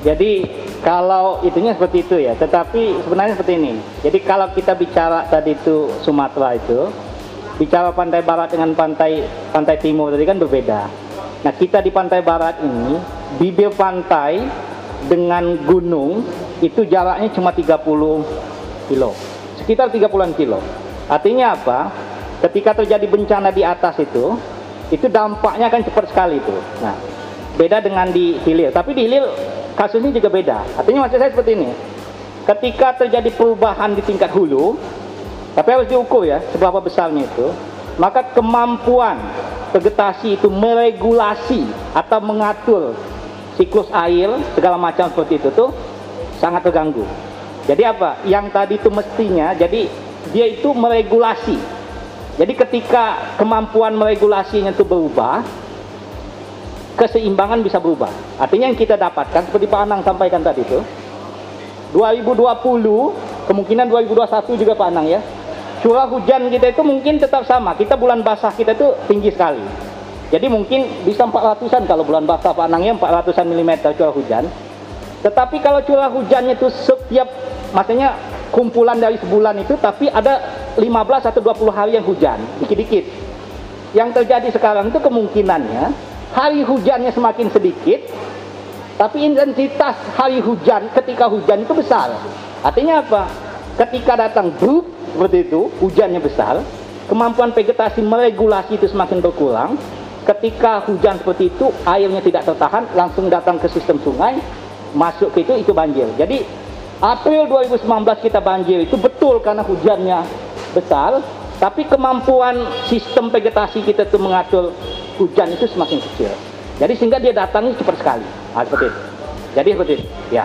Jadi kalau itunya seperti itu ya, tetapi sebenarnya seperti ini. Jadi kalau kita bicara tadi itu Sumatera itu, bicara pantai barat dengan pantai pantai timur tadi kan berbeda. Nah kita di pantai barat ini, bibir pantai dengan gunung itu jaraknya cuma 30 kilo, sekitar 30-an kilo. Artinya apa? Ketika terjadi bencana di atas itu, itu dampaknya akan cepat sekali itu. Nah, beda dengan di hilir. Tapi di hilir kasusnya juga beda. Artinya maksud saya seperti ini. Ketika terjadi perubahan di tingkat hulu, tapi harus diukur ya seberapa besarnya itu, maka kemampuan vegetasi itu meregulasi atau mengatur siklus air segala macam seperti itu tuh sangat terganggu. Jadi apa? Yang tadi itu mestinya jadi dia itu meregulasi. Jadi ketika kemampuan meregulasinya itu berubah, keseimbangan bisa berubah. Artinya yang kita dapatkan seperti Pak Anang sampaikan tadi itu 2020 kemungkinan 2021 juga Pak Anang ya. Curah hujan kita itu mungkin tetap sama. Kita bulan basah kita itu tinggi sekali. Jadi mungkin bisa 400-an kalau bulan basah Pak Anang ya 400-an milimeter curah hujan. Tetapi kalau curah hujannya itu setiap maksudnya kumpulan dari sebulan itu tapi ada 15 atau 20 hari yang hujan, dikit-dikit. Yang terjadi sekarang itu kemungkinannya hari hujannya semakin sedikit, tapi intensitas hari hujan ketika hujan itu besar. Artinya apa? Ketika datang grup seperti itu, hujannya besar, kemampuan vegetasi meregulasi itu semakin berkurang. Ketika hujan seperti itu, airnya tidak tertahan, langsung datang ke sistem sungai, masuk ke itu, itu banjir. Jadi April 2019 kita banjir itu betul karena hujannya besar, tapi kemampuan sistem vegetasi kita itu mengatur hujan itu semakin kecil. Jadi sehingga dia datangnya cepat sekali. Nah, seperti itu. Jadi seperti itu. Ya.